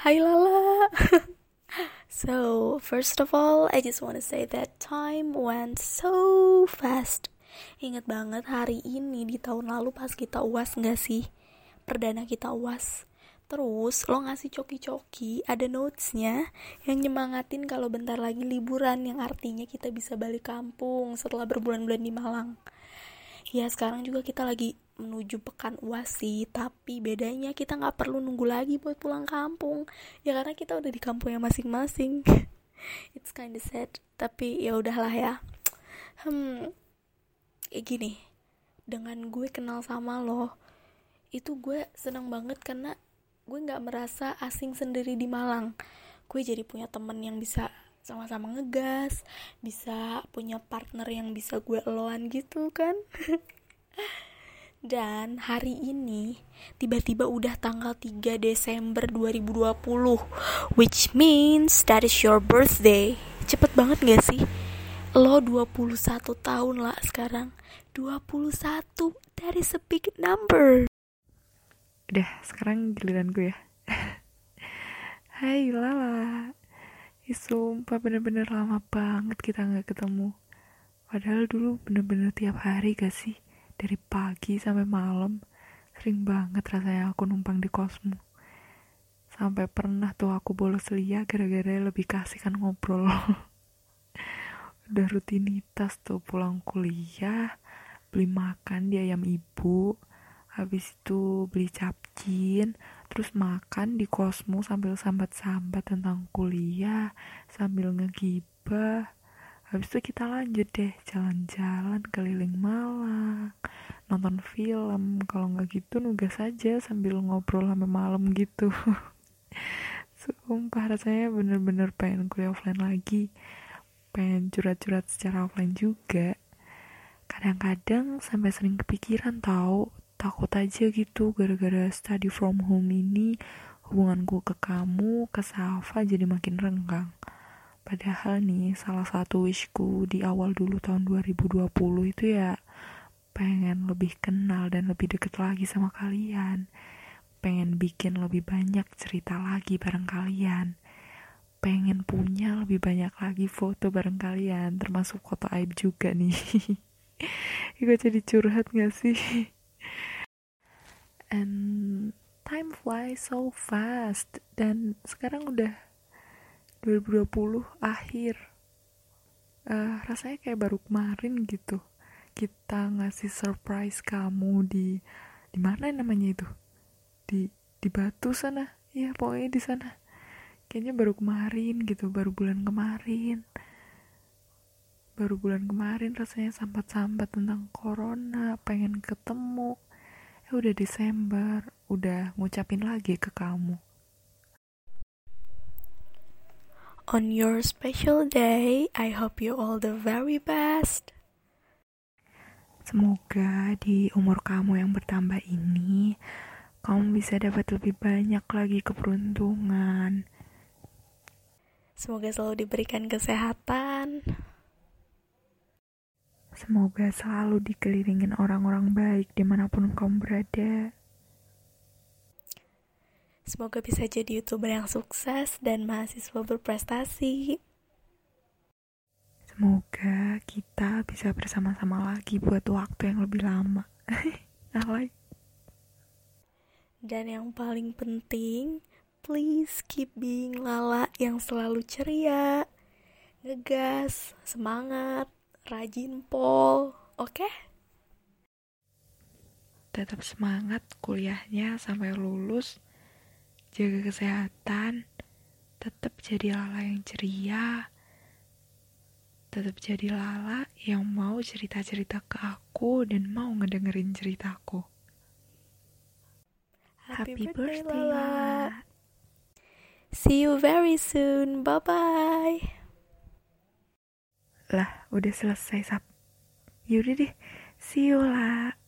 Hai Lala. so, first of all, I just want to say that time went so fast. Ingat banget hari ini di tahun lalu pas kita UAS nggak sih? Perdana kita UAS. Terus lo ngasih coki-coki, ada notesnya yang nyemangatin kalau bentar lagi liburan yang artinya kita bisa balik kampung setelah berbulan-bulan di Malang. Ya sekarang juga kita lagi menuju pekan uas sih tapi bedanya kita nggak perlu nunggu lagi buat pulang kampung. Ya karena kita udah di kampungnya masing-masing. It's kinda sad tapi ya udahlah ya. Hmm kayak gini dengan gue kenal sama lo itu gue seneng banget karena gue nggak merasa asing sendiri di Malang. Gue jadi punya temen yang bisa sama-sama ngegas bisa punya partner yang bisa gue eloan gitu kan Dan hari ini tiba-tiba udah tanggal 3 Desember 2020 Which means that is your birthday. Cepet banget gak sih? Lo 21 tahun lah sekarang. 21 That is a big number. Udah sekarang giliran gue ya. Hai Lala. Sumpah bener-bener lama banget kita gak ketemu. Padahal dulu bener-bener tiap hari gak sih dari pagi sampai malam sering banget rasanya aku numpang di kosmu. Sampai pernah tuh aku bolos lia gara-gara lebih kasih kan ngobrol. Udah rutinitas tuh pulang kuliah beli makan di ayam ibu habis itu beli capcin terus makan di kosmu sambil sambat-sambat tentang kuliah sambil ngegibah. Habis itu kita lanjut deh jalan-jalan keliling Malang nonton film. Kalau nggak gitu nugas saja sambil ngobrol sampai malam gitu. Sumpah rasanya bener-bener pengen kuliah offline lagi. Pengen curhat-curhat secara offline juga. Kadang-kadang sampai sering kepikiran tahu takut aja gitu gara-gara study from home ini. Hubunganku ke kamu ke Safa jadi makin renggang. Padahal nih salah satu wishku di awal dulu tahun 2020 itu ya pengen lebih kenal dan lebih deket lagi sama kalian. Pengen bikin lebih banyak cerita lagi bareng kalian. Pengen punya lebih banyak lagi foto bareng kalian, termasuk foto aib juga nih. Gue jadi curhat gak sih? And time flies so fast dan sekarang udah 2020 akhir uh, rasanya kayak baru kemarin gitu kita ngasih surprise kamu di di mana namanya itu? Di di Batu sana. Ya pokoknya di sana. Kayaknya baru kemarin gitu baru bulan kemarin. Baru bulan kemarin rasanya sambat-sambat tentang corona pengen ketemu. Ya udah Desember udah ngucapin lagi ke kamu. On your special day, I hope you all the very best. Semoga di umur kamu yang bertambah ini, kamu bisa dapat lebih banyak lagi keberuntungan. Semoga selalu diberikan kesehatan. Semoga selalu dikelilingin orang-orang baik di mana pun kamu berada. Semoga bisa jadi youtuber yang sukses dan mahasiswa berprestasi. Semoga kita bisa bersama-sama lagi buat waktu yang lebih lama. Alay. Dan yang paling penting, please keep being Lala yang selalu ceria, ngegas, semangat, rajin pol, oke? Okay? Tetap semangat kuliahnya sampai lulus jaga kesehatan, tetap jadi Lala yang ceria, tetap jadi Lala yang mau cerita-cerita ke aku dan mau ngedengerin ceritaku. Happy, Happy birthday, birthday Lala. See you very soon. Bye-bye. Lah, udah selesai, Sap. Yaudah deh. See you, lah.